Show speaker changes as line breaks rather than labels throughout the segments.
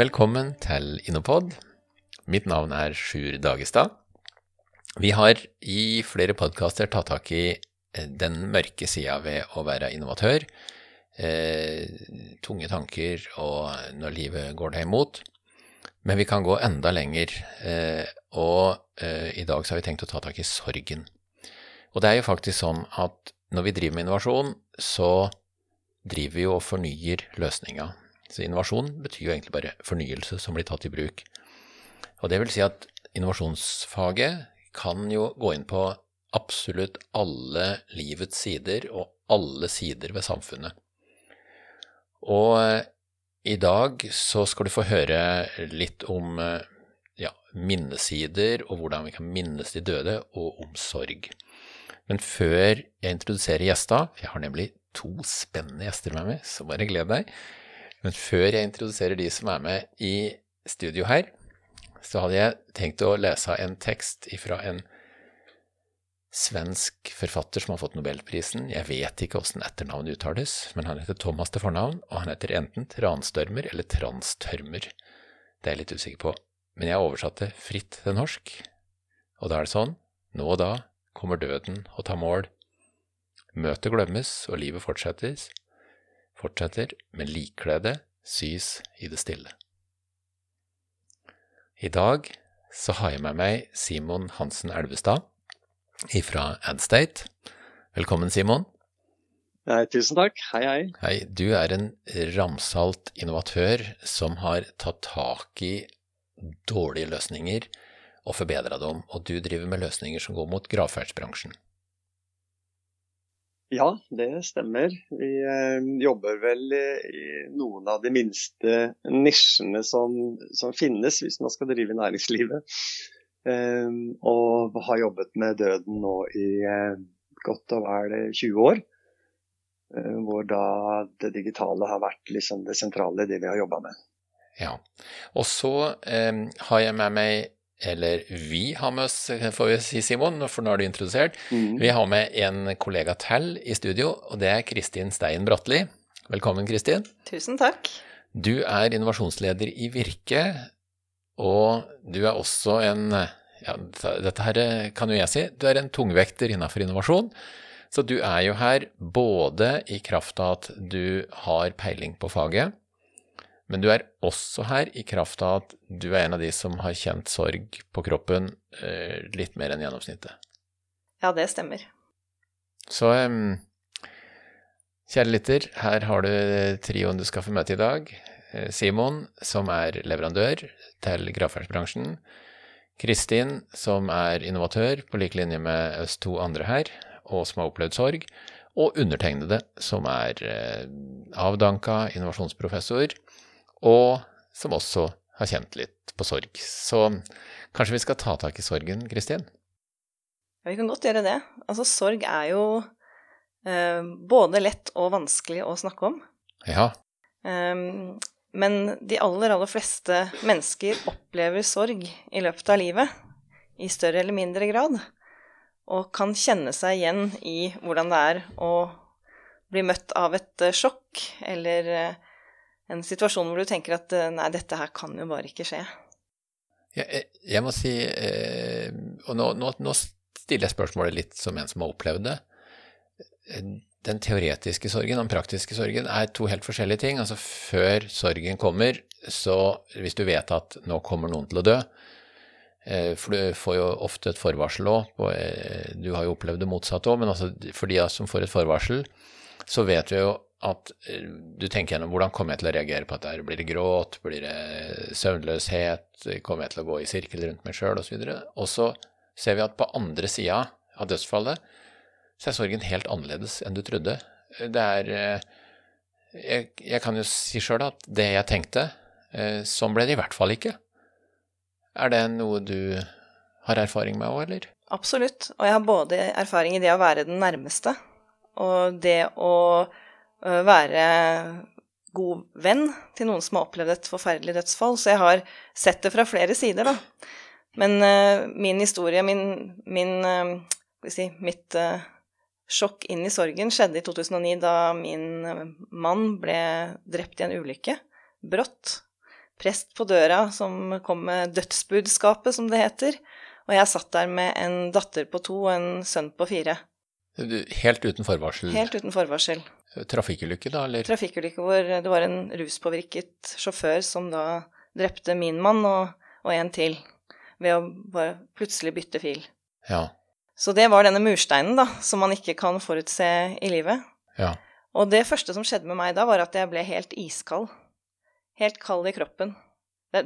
Velkommen til Innopod. Mitt navn er Sjur Dagestad. Vi har i flere podkaster tatt tak i eh, den mørke sida ved å være innovatør. Eh, tunge tanker og når livet går deg imot. Men vi kan gå enda lenger, eh, og eh, i dag har vi tenkt å ta tak i sorgen. Og det er jo faktisk sånn at når vi driver med innovasjon, så driver vi og fornyer løsninga. Så innovasjon betyr jo egentlig bare fornyelse som blir tatt i bruk. Og det vil si at innovasjonsfaget kan jo gå inn på absolutt alle livets sider og alle sider ved samfunnet. Og eh, i dag så skal du få høre litt om eh, ja, minnesider og hvordan vi kan minnes de døde, og om sorg. Men før jeg introduserer gjesta, for jeg har nemlig to spennende gjester med meg, så bare gled deg. Men før jeg introduserer de som er med i studio her, så hadde jeg tenkt å lese en tekst fra en svensk forfatter som har fått nobelprisen. Jeg vet ikke åssen etternavnet uttales, men han heter Thomas til fornavn, og han heter enten Transtørmer eller Transtørmer. Det er jeg litt usikker på, men jeg oversatte fritt til norsk, og da er det sånn, nå og da kommer døden og tar mål. Møtet glemmes, og livet fortsettes fortsetter, med likkledet sys i det stille. I dag så har jeg med meg Simon Hansen Elvestad fra Adstate. Velkommen, Simon.
Nei, tusen takk. Hei, hei.
Hei, Du er en ramsalt innovatør som har tatt tak i dårlige løsninger og forbedra dem, og du driver med løsninger som går mot gravferdsbransjen.
Ja, det stemmer. Vi eh, jobber vel i, noen av de minste nisjene som, som, finnes hvis man skal drive næringslivet. Eh, og har jobbet med døden nå i eh, godt og vel 20 år. Hvor da det digitale har vært liksom det sentrale det vi har jobba med.
Ja, og så eh, har jeg med meg eller vi har med oss, får vi si, Simon, for nå er du introdusert. Mm. Vi har med en kollega til i studio, og det er Kristin Stein Bratli. Velkommen, Kristin.
Tusen takk.
Du er innovasjonsleder i Virke, og du er også en ja, dette her kan jo jeg si, du er en tungvekter innenfor innovasjon. Så du er jo her både i kraft av at du har peiling på faget, men du er også her i kraft av at du er en av de som har kjent sorg på kroppen eh, litt mer enn gjennomsnittet.
Ja, det stemmer.
Så kjære lytter, her har du trioen du skal få møte i dag. Eh, Simon, som er leverandør til gravferdsbransjen. Kristin, som er innovatør på lik linje med oss to andre her, og som har opplevd sorg. Og undertegnede, som er eh, avdanka innovasjonsprofessor og som også har kjent litt på sorg. Så kanskje vi skal ta tak i sorgen, Kristin?
Ja, vi kan godt gjøre det. Altså, sorg er jo eh, både lett og vanskelig å snakke om.
Ja.
Um, men de aller, aller fleste mennesker opplever sorg i løpet av livet, i større eller mindre grad, og kan kjenne seg igjen i hvordan det er å bli møtt av et eh, sjokk eller uh, en situasjon hvor du tenker at eh, nei, dette her kan jo bare ikke skje.
Ja, jeg, jeg, må si, eh, og nå, nå, nå, stiller jeg spørsmålet litt som en som har opplevd det. Eh, den teoretiske sorgen og den praktiske sorgen er to helt forskjellige ting. Altså før sorgen kommer, så hvis du vet at nå kommer noen til å dø, eh, for du får jo ofte et forvarsel òg, du har jo opplevd det motsatte òg, men altså for de som får et forvarsel, så vet vi jo at eh, du tenker gjennom hvordan kommer jeg til å reagere på dette. Blir det gråt, blir det søvnløshet, kommer jeg til å gå i sirkel rundt meg sjøl osv. Og så ser vi at på andre sida av dødsfallet så er sorgen helt annerledes enn du trodde. Det er eh, Jeg, jeg kan jo si sjøl at det jeg tenkte, eh, sånn ble det i hvert fall ikke. Er det noe du har erfaring med òg, eller?
Absolutt. Og jeg har både erfaring i det å være den nærmeste, og det å være god venn til noen som har opplevd et forferdelig dødsfall. Så jeg har sett det fra flere sider, da. Men uh, min historie, min, min uh, si, mitt sjokk inn i sorgen skjedde i 2009 da min mann ble drept i en ulykke. Brått. prest på døra som kom med dødsbudskapet, som det heter. Og jeg satt der med en datter på to og en sønn på fire.
Helt uten forvarsel?
Helt uten forvarsel.
Trafikkulykke, da, eller?
Trafikkulykke hvor det var en ruspåvirket sjåfør som da drepte min mann og, og en til, ved å bare plutselig bytte fil.
Ja.
Så det var denne mursteinen, da, som man ikke kan forutse i livet.
Ja.
Og det første som skjedde med meg da, var at jeg ble helt iskald. Helt kald i kroppen.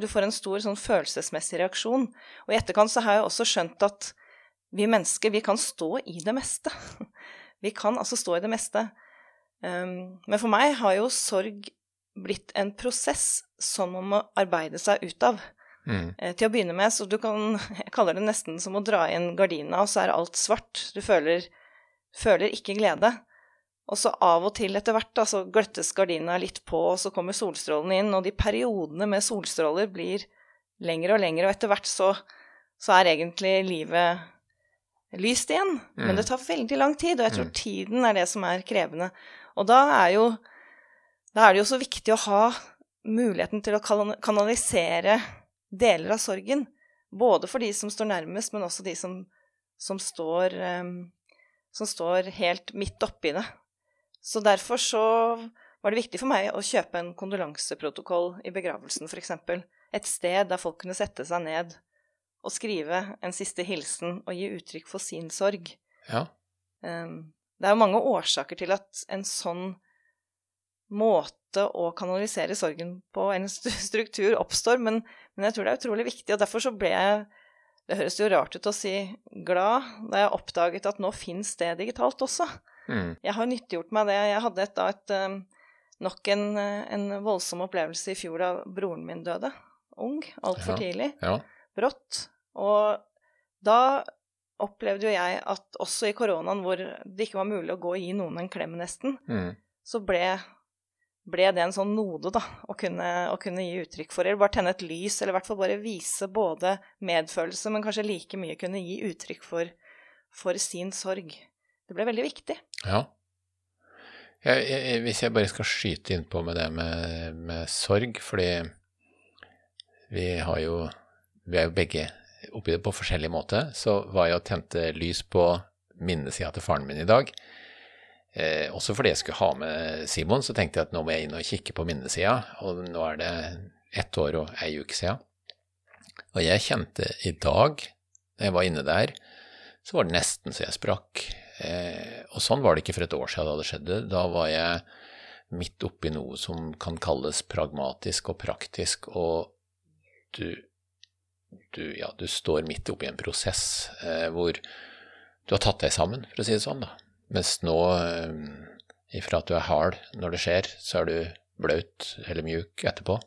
Du får en stor sånn følelsesmessig reaksjon. Og i etterkant så har jeg også skjønt at vi mennesker, vi kan stå i det meste. Vi kan altså stå i det meste. Um, men for meg har jo sorg blitt en prosess som man må arbeide seg ut av. Mm. Eh, til å begynne med, så du kan Jeg kaller det nesten som å dra inn gardina, og så er alt svart. Du føler, føler ikke glede. Og så av og til etter hvert da, så gløttes gardina litt på, og så kommer solstrålene inn, og de periodene med solstråler blir lengre og lengre, og etter hvert så, så er egentlig livet lyst igjen. Mm. Men det tar veldig lang tid, og jeg tror mm. tiden er det som er krevende. Og da er jo da er det jo så viktig å ha muligheten til å kanalisere deler av sorgen. Både for de som står nærmest, men også de som, som, står, um, som står helt midt oppi det. Så derfor så var det viktig for meg å kjøpe en kondolanseprotokoll i begravelsen, f.eks. Et sted der folk kunne sette seg ned og skrive en siste hilsen og gi uttrykk for sin sorg.
Ja.
Um, det er jo mange årsaker til at en sånn måte å kanalisere sorgen på, en struktur, oppstår, men, men, jeg tror det er utrolig viktig, og derfor så ble jeg Det høres jo rart ut å si glad da jeg oppdaget at nå fins det digitalt også. Mm. Jeg har nyttiggjort meg det. Jeg hadde et, da et, um, nok en, en, voldsom opplevelse i fjor da broren min døde. Ung. Altfor ja. tidlig.
Ja.
Brått. Og da opplevde jo jeg at også i koronaen, hvor det ikke var mulig å gå og gi noen en klem nesten,
mm.
så ble, ble, det en sånn node, da, å kunne, å kunne, gi uttrykk for. Eller bare tenne et lys, eller i hvert fall bare vise både medfølelse, men kanskje like mye kunne gi uttrykk for, for sin sorg. Det ble veldig viktig.
Ja. Jeg, jeg, hvis jeg bare skal skyte innpå med det med, med, sorg, fordi vi har jo Vi er jo begge oppi det på forskjellig måte. Så var jeg og tente lys på minnesida til faren min i dag. Eh, også fordi jeg skulle ha med Simon, så tenkte jeg at nå må jeg inn og kikke på minnesida. Og nå er det ett år og ei uke sia. Og jeg kjente i dag, da jeg var inne der, så var det nesten så jeg sprakk. Eh, og sånn var det ikke for et år siden da det skjedde. Da var jeg midt oppi noe som kan kalles pragmatisk og praktisk, og du, du, ja, du står midt oppi en prosess eh, hvor du har tatt deg sammen, for å si det sånn. da. Mens nå, eh, ifra at du er hard når det skjer, så er du blaut eller mjuk etterpå.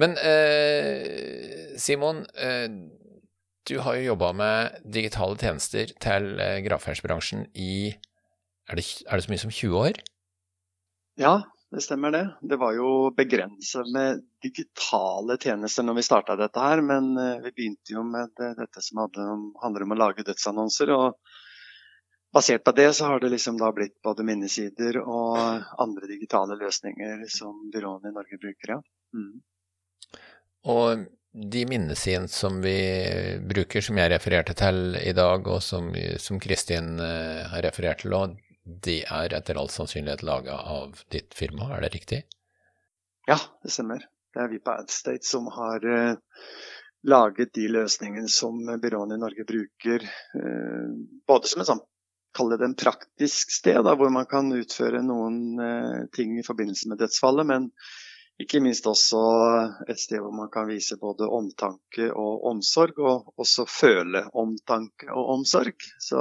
Men eh, Simon, eh, du har jo jobba med digitale tjenester til eh, gravferdsbransjen i er det, er det, så mye som 20 år?
Ja, det stemmer det. Det var jo begrenset med digitale tjenester når vi starta dette her, men eh, vi begynte jo med dette som handler om å lage dødsannonser. og Basert på det så har det liksom da blitt både minnesider og andre digitale løsninger som byråene i Norge bruker, ja. Mm.
Og de minnesidene som vi bruker, som jeg refererte til i dag, og som, som Kristin uh, har referert til òg, de er etter all sannsynlighet laga av ditt firma, er det riktig?
Ja, det stemmer. Det er vi på Adstate som har uh, laget de løsningene som byråene i Norge bruker, uh, både som en sånn kalle det en praktisk sted, da, hvor man kan utføre noen ting i forbindelse med dødsfallet, men ikke minst også et sted hvor man kan vise både omtanke og omsorg, og også føle omtanke og omsorg. Så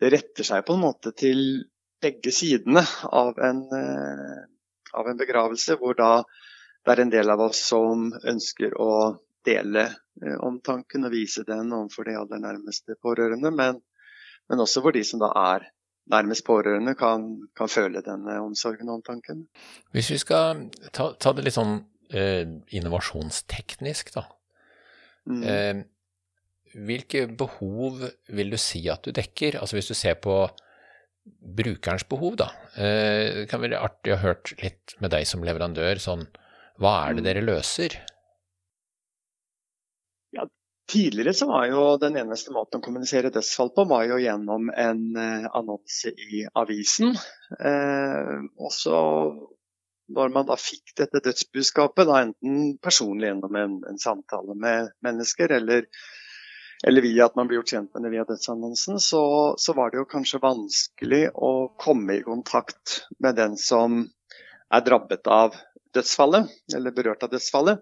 det retter seg på en måte til begge sidene av en, eh, av en begravelse, hvor da det er en del av oss som ønsker å dele eh, omtanken og vise den overfor de aller nærmeste pårørende, men, men også hvor de som da er nærmest pårørende kan, kan, føle denne omsorgen og omtanken.
Hvis vi skal ta, ta det litt sånn eh, innovasjonsteknisk, da. Mm. Eh, hvilke behov vil du si at du dekker? Altså hvis du ser på brukerens behov, da. Eh, det kan være artig å ha hørt litt med deg som leverandør, sånn Hva er det dere løser?
Ja, tidligere så var jo den eneste måten å kommunisere dødsfall på, var jo gjennom en eh, annonse i avisen. Eh, og så når man da fikk dette dødsbudskapet, da enten personlig gjennom en, en samtale med mennesker, eller, eller, via at man blir gjort kjent med det via dødsannonsen, så, så, var det jo kanskje vanskelig å komme i kontakt med den som er drabbet av dødsfallet, eller berørt av dødsfallet.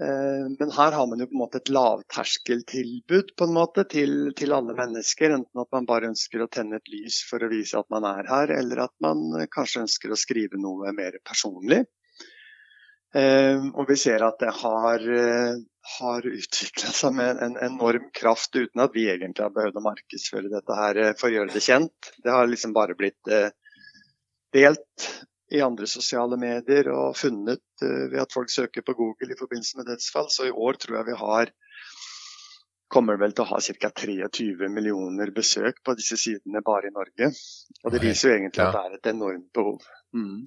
Eh, men her har man jo på en måte et lavterskeltilbud på en måte til, til, alle mennesker. Enten at man bare ønsker å tenne et lys for å vise at man er her, eller at man kanskje ønsker å skrive noe mer personlig. Eh, og vi ser at det har, eh, har utvikla seg med en enorm kraft uten at vi egentlig har behøvd å markedsføre dette her for å gjøre det kjent. Det har liksom bare blitt delt i andre sosiale medier og funnet ved at folk søker på Google i forbindelse med dødsfall. Så i år tror jeg vi har kommer vel til å ha ca. 23 millioner besøk på disse sidene bare i Norge. Og det viser jo egentlig ja. at det er et enormt behov. Mm.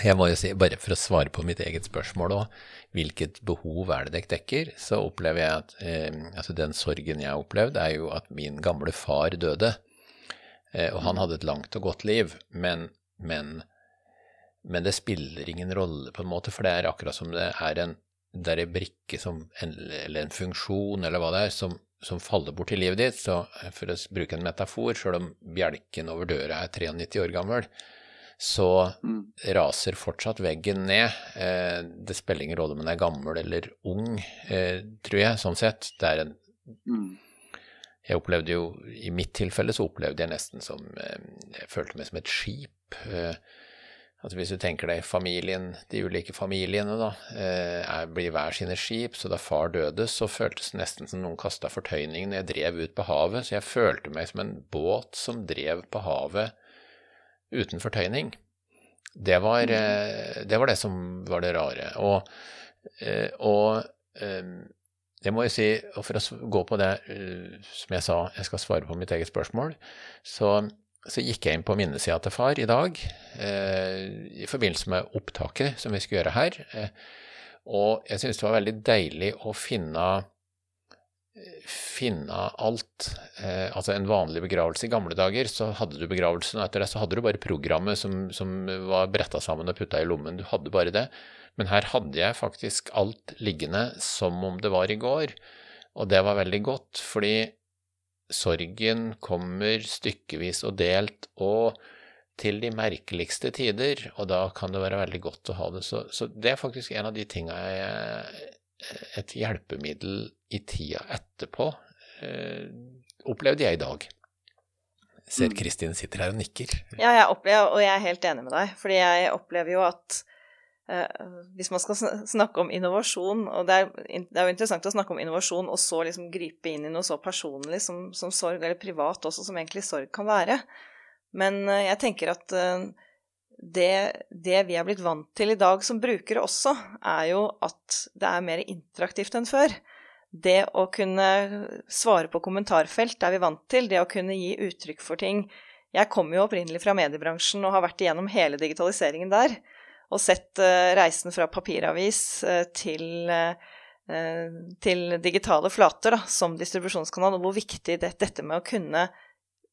Jeg må jo si, bare for å svare på mitt eget spørsmål òg, hvilket behov er det dere dekker, så opplever jeg at eh, altså den sorgen jeg har opplevd, er jo at min gamle far døde. Eh, og han hadde et langt og godt liv, men, men men det spiller ingen rolle, på en måte, for det er akkurat som det er en, det er en brikke som, eller en funksjon, eller hva det er, som, som, faller bort i livet ditt. Så for å bruke en metafor, sjøl om bjelken over døra er 93 år gammel, så mm. raser fortsatt veggen ned. Eh, det spiller ingen rolle om den er gammel eller ung, eh, tror jeg, sånn sett. Det er en mm. Jeg opplevde jo, I mitt tilfelle så opplevde jeg nesten som eh, Jeg følte meg som et skip. Altså Hvis du tenker deg familien, de ulike familiene, da, eh, blir hver sine skip, så da far døde, så føltes det nesten som noen kasta fortøyningen jeg drev ut på havet, så jeg følte meg som en båt som drev på havet uten fortøyning. Det var, mm. eh, det, var det som var det rare. Og, eh, og eh, det må jeg si, og for å gå på det som jeg sa, jeg skal svare på mitt eget spørsmål, så så gikk jeg inn på minnesida til far i dag i forbindelse med opptaket som vi skulle gjøre her. Og jeg syns det var veldig deilig å finne, finne alt. Eh, altså en vanlig begravelse i gamle dager, så hadde du begravelsen, og etter det så hadde du bare programmet som, som var bretta sammen og putta i lommen. Du hadde bare det. Men her hadde jeg faktisk alt liggende som om det var i går. Og det var veldig godt, fordi sorgen kommer stykkevis og delt, og til de merkeligste tider, og da kan det være veldig godt å ha det. Så, så det er faktisk en av de tinga jeg Et hjelpemiddel i tida etterpå, eh, opplevde jeg i dag. Ser mm. Kristin sitter her og nikker.
Ja, jeg opplever, og jeg er helt enig med deg. Fordi jeg opplever jo at Eh, hvis man skal snakke om innovasjon, og det er, det er, jo interessant å snakke om innovasjon og så liksom gripe inn i noe så personlig som, som, sorg, eller privat også, som egentlig sorg kan være. Men eh, jeg tenker at det, det, vi er blitt vant til i dag som brukere også, er jo at det er mer interaktivt enn før. Det å kunne svare på kommentarfelt er vi vant til. Det å kunne gi uttrykk for ting. Jeg kommer jo opprinnelig fra mediebransjen og har vært igjennom hele digitaliseringen der og sett uh, reisen fra papiravis uh, til, uh, til, digitale flater da, som distribusjonskanal, og hvor viktig det, dette med å kunne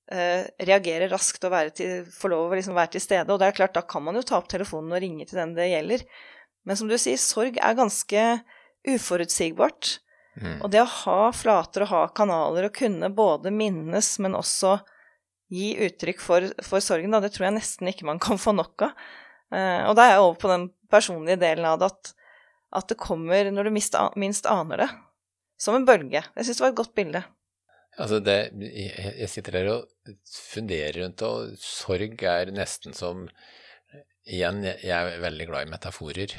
reagere raskt og til, få lov å liksom være til stede. Og det er klart, da kan man jo ta opp telefonen og ringe til den det gjelder. Men som du sier, sorg er ganske uforutsigbart. Mm. Og det å ha flater og ha kanaler og kunne både minnes, men også gi uttrykk for, for sorgen, da, det tror jeg nesten ikke man kan få nok av. Eh, og da er jeg over på den personlige delen av det at, at det kommer når du minst, minst aner det. Som en bølge. Jeg syns det var et godt bilde.
Altså det, jeg sitter her og funderer rundt, og sorg er nesten som Igjen, jeg er veldig glad i metaforer.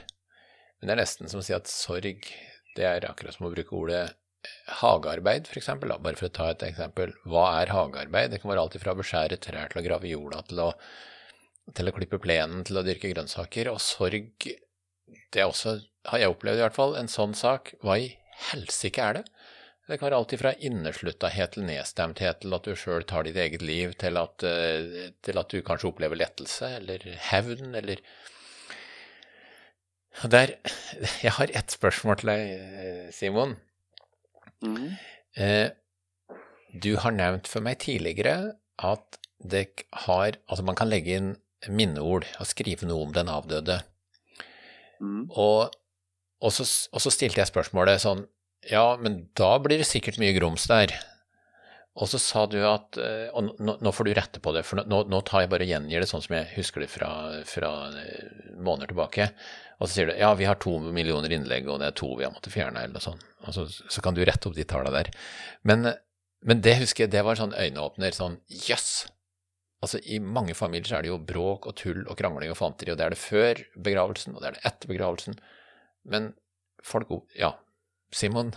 Men det er nesten som å si at sorg, det er akkurat som å bruke ordet hagearbeid, f.eks. Bare for å ta et eksempel. Hva er hagearbeid? Det kan være alt fra å beskjære trær til å grave jorda til å til å klippe plenen, til å dyrke grønnsaker. Og sorg, det er også, har jeg opplevd i hvert fall, en sånn sak. Hva i helsike er det? Det kan være alt fra innesluttahet til nedstemthet til at du sjøl tar ditt eget liv, til at, eh, til at, du kanskje opplever lettelse eller hevn eller Der, jeg har ett spørsmål til deg, Simon.
Mm.
Eh, du har nevnt for meg tidligere at det har Altså, man kan legge inn minneord og skrive noe om den avdøde.
Mm.
Og, og, så, og så stilte jeg spørsmålet sånn Ja, men da blir det sikkert mye grums der. Og så sa du at eh, Og nå, får du rette på det, for nå, nå tar jeg bare og gjengir det sånn som jeg husker det fra, fra eh, måneder tilbake. Og så sier du ja, vi har to millioner innlegg, og det er to vi har måttet fjerne, eller noe sånt. Og så, så kan du rette opp de tallene der. Men, men det husker jeg, det var sånn øyneåpner. Sånn jøss! Yes! Altså, I mange familier så er det jo bråk og tull og krangling og fanteri, og det er det før begravelsen, og det er det etter begravelsen. Men folk Ja, Simon,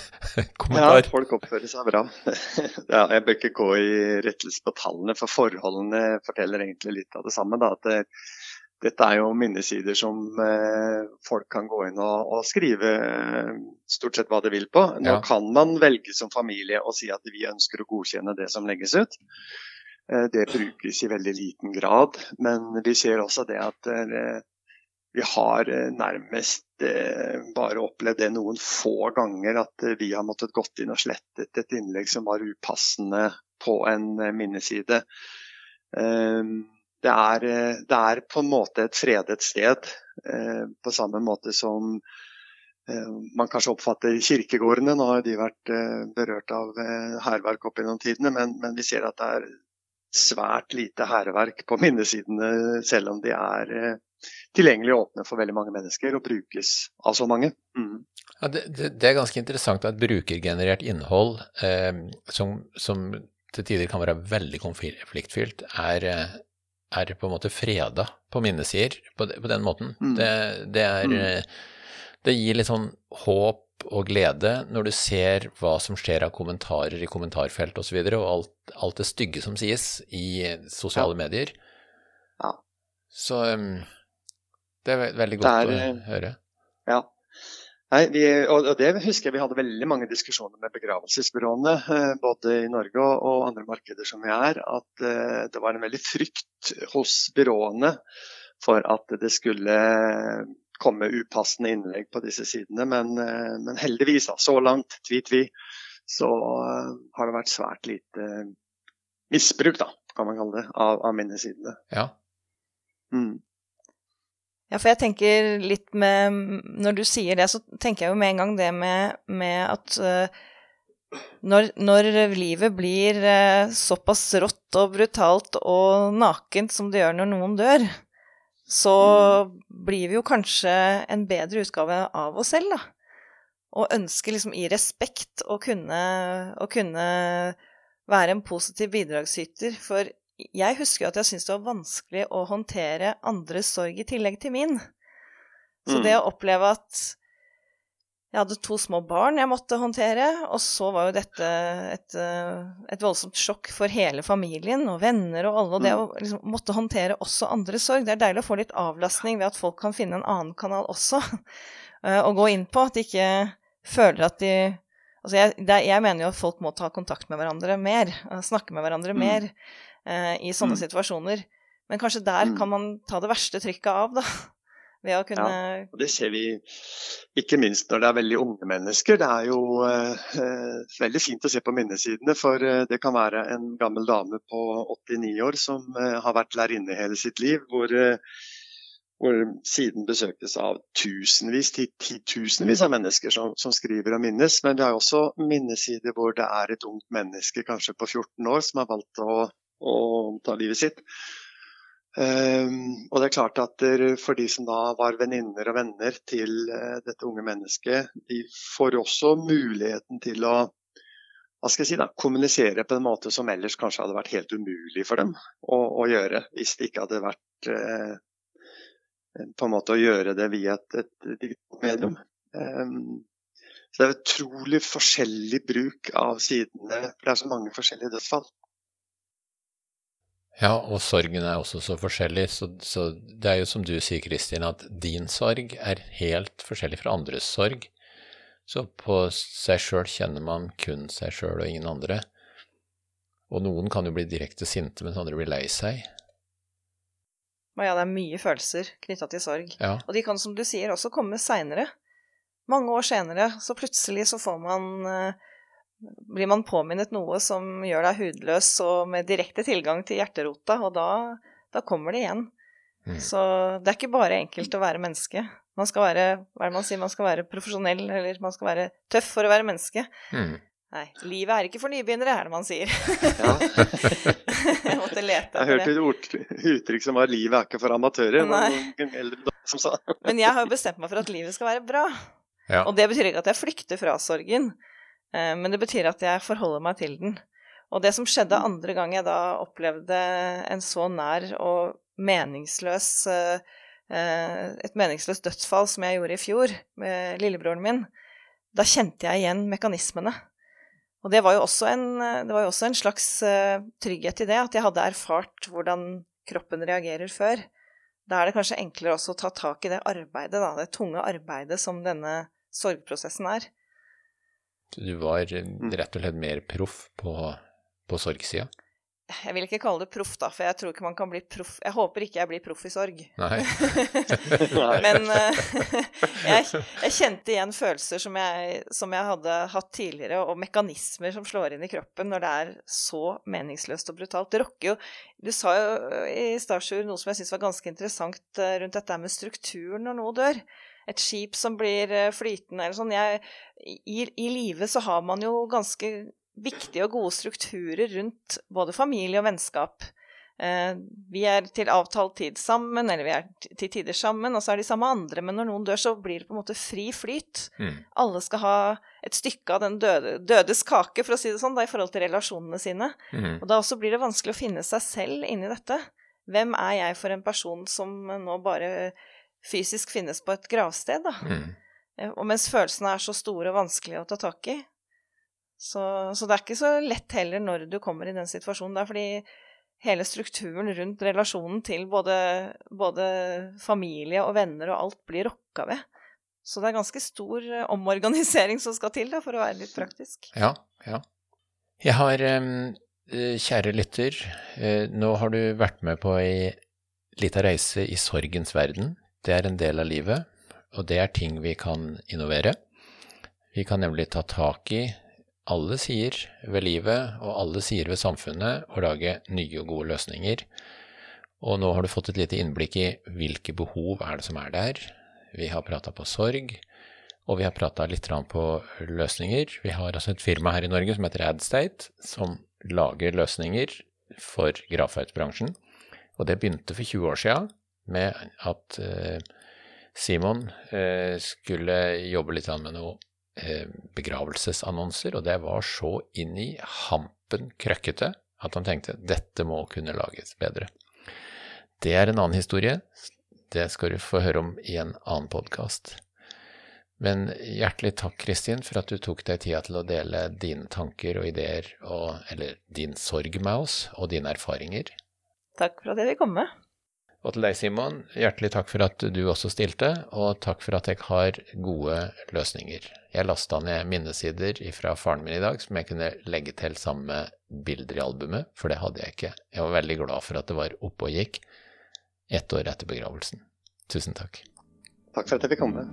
kommentar?
Ja, folk oppfører seg bra. ja, jeg bør ikke gå i rettelse på tallene, for forholdene forteller egentlig litt av det samme. Da, at det, dette er jo minnesider som eh, folk kan gå inn og, og, skrive eh, stort sett hva de vil på. Nå
Ja.
kan man velge som familie å si at vi ønsker å godkjenne det som legges ut. Eh, det brukes i veldig liten grad, men vi ser også det at eh, vi har eh, nærmest eh, bare opplevd det noen få ganger at eh, vi har måttet gått inn og slettet et innlegg som var upassende på en minneside. Eh, Det er, det er på en måte et fredet sted, på samme måte som man kanskje oppfatter kirkegårdene. Nå har de vært berørt av hærverk opp gjennom tidene, men, men vi ser at det er svært lite hærverk på minnesidene, selv om de er eh, tilgjengelig og åpne for veldig mange mennesker og brukes av så mange. Mm.
Ja, det, det, det er ganske interessant at brukergenerert innhold, eh, som, som til tider kan være veldig konfliktfylt, er, eh, er på en måte freda på minnesider på, de- på den måten.
Mm.
Det, det er
Mm.
eh, Det gir litt sånn håp og glede når du ser hva som skjer av kommentarer i kommentarfelt osv., og, så videre, og alt, alt det stygge som sies i sosiale medier.
Ja.
Så um, det er veldig godt
er,
å
eh,
høre.
Ja. Nei, vi, og, og det husker jeg vi hadde veldig mange diskusjoner med begravelsesbyråene, eh, både i Norge og, andre markeder som vi er, at eh, det var en veldig frykt hos byråene for at det skulle komme upassende innlegg på disse sidene. Men, men heldigvis, så langt, tvi tvi, så har det vært svært lite misbruk, da, kan man kalle det, av, av minnesidene.
Ja.
Mm.
Ja, for jeg tenker litt med Når du sier det, så tenker jeg jo med en gang det med, med at uh, når, når livet blir uh, såpass rått og brutalt og nakent som det gjør når noen dør, så blir vi jo kanskje en bedre utgave av oss selv, da. Og ønsker liksom i respekt å kunne, å kunne være en positiv bidragsyter. For jeg husker jo at jeg syntes det var vanskelig å håndtere andres sorg i tillegg til min. Så
Mm.
det å oppleve at jeg hadde to små barn jeg måtte håndtere, og så var jo dette et, eh, et voldsomt sjokk for hele familien og venner og alle. Og det å liksom måtte håndtere også andres sorg. Det er deilig å få litt avlastning ved at folk kan finne en annen kanal også eh, å gå inn på. At de ikke føler at de Altså jeg, det, jeg mener jo at folk må ta kontakt med hverandre mer. eh, Snakke med hverandre
Mm.
Eh, i sånne
Mm.
situasjoner. Men kanskje der
Mm.
kan man ta det verste trykket av, da. Ved å kunne
ja, Det ser vi ikke minst når det er veldig unge mennesker. Det er jo eh, eh, veldig fint å se på minnesidene, for eh, det kan være en gammel dame på 89 år som eh, har vært lærerinne hele sitt liv, hvor, eh, hvor siden besøkes av tusenvis, ti- titusenvis av mennesker som, som skriver og minnes. Men vi har også minnesider hvor det er et ungt menneske, kanskje på 14 år, som har valgt å, å ta livet sitt. Um, og det er klart at for de som da var venninner og venner til uh, dette unge mennesket, de får også muligheten til å hva skal jeg si da, kommunisere på en måte som ellers kanskje hadde vært helt umulig for dem å, å gjøre, hvis det ikke hadde vært uh, på en måte å gjøre det via et, et digitalt medium. Um, så det er utrolig forskjellig bruk av sidene, for det er så mange forskjellige dødsfall.
Ja, og sorgen er også så forskjellig, så, så det er jo som du sier, Kristin, at din sorg er helt forskjellig fra andres sorg. Så på seg sjøl kjenner man kun seg sjøl og ingen andre. Og noen kan jo bli direkte sinte, mens andre blir lei seg.
Å ja, det er mye følelser knytta til sorg.
Ja.
Og de kan, som du sier, også komme seinere. Mange år senere, så plutselig så får man eh, Blir man påminnet noe som gjør deg hudløs og med direkte tilgang til hjerterota, og da, da kommer det igjen.
Mm.
Så det er ikke bare enkelt å være menneske. Man skal være hva er det man sier, man skal være profesjonell, eller man skal være tøff for å være menneske.
Mm.
Nei, livet er ikke for nybegynnere, er det man sier.
Ja.
jeg måtte lete
Jeg hørte
etter
et uttrykk som var 'livet er ikke for amatører'.
Nei.
noen eldre som sa.
Men jeg har jo bestemt meg for at livet skal være bra.
Ja.
Og det betyr ikke at jeg flykter fra sorgen, men det betyr at jeg forholder meg til den. Og det som skjedde andre gang jeg da opplevde en så nær og meningsløs eh, eh, Et meningsløst dødsfall som jeg gjorde i fjor med lillebroren min, da kjente jeg igjen mekanismene. Og det var jo også en, jo også en slags eh, trygghet i det, at jeg hadde erfart hvordan kroppen reagerer før. Da er det kanskje enklere også å ta tak i det arbeidet, da, det tunge arbeidet som denne sorgprosessen er.
Du var eh, rett og slett mer proff på, på sorgsida?
Jeg vil ikke kalle det proff, da, for jeg tror ikke man kan bli proff Jeg håper ikke jeg blir proff i sorg.
Nei.
Men eh, jeg, jeg kjente igjen følelser som jeg, som jeg hadde hatt tidligere, og mekanismer som slår inn i kroppen når det er så meningsløst og brutalt. Det rokker jo Du sa jo i Starsjur noe som jeg syns var ganske interessant eh, rundt dette med strukturen når noe dør. Et skip som blir eh, flytende eller sånn. Jeg, I i livet så har man jo ganske viktige og gode strukturer rundt både familie og vennskap. Eh, vi er til avtalt tid sammen, eller vi er til tider sammen, og så er de samme andre, men når noen dør, så blir det på en måte fri flyt.
Mm.
Alle skal ha et stykke av den døde, dødes kake, for å si det sånn, da, i forhold til relasjonene sine.
Mm.
Og da også blir det vanskelig å finne seg selv inni dette. Hvem er jeg for en person som nå bare fysisk finnes på et gravsted, da?
Mm.
Eh, Og mens følelsene er så store og vanskelige å ta tak i. Så, så det er ikke så lett heller når du kommer i den situasjonen. Det er fordi hele strukturen rundt relasjonen til både, både familie og venner og alt blir rokka ved. Så det er ganske stor eh, omorganisering som skal til, da, for å være litt praktisk.
Ja, ja. Jeg har, eh, kjære lytter, nå har du vært med på ei lita reise i sorgens verden. Det er en del av livet, og det er ting vi kan innovere. Vi kan nemlig ta tak i alle sider ved livet og alle sider ved samfunnet og lage nye og gode løsninger. Og nå har du fått et lite innblikk i hvilke behov er det som er der. Vi har prata på sorg, og vi har prata litt på løsninger. Vi har altså et firma her i Norge som heter Adstate, som lager løsninger for gravferdsbransjen. Og det begynte for 20 år sia med at eh, Simon eh, skulle jobbe litt med noe eh, begravelsesannonser, og det var så inn i hampen krøkkete at han tenkte dette må kunne lages bedre. Det er en annen historie. Det skal du få høre om i en annen podkast. Men hjertelig takk, Kristin, for at du tok deg tida til å dele dine tanker og ideer, og, eller din sorg med oss, og dine erfaringer.
Takk for at jeg fikk komme.
Og til deg, Simon, hjertelig takk for at du også stilte, og takk for at jeg har gode løsninger. Jeg lasta ned minnesider fra faren min i dag som jeg kunne legge til sammen med bilder i albumet, for det hadde jeg ikke. Jeg var veldig glad for at det var oppe og gikk ett år etter begravelsen. Tusen takk.
Takk for at jeg fikk komme.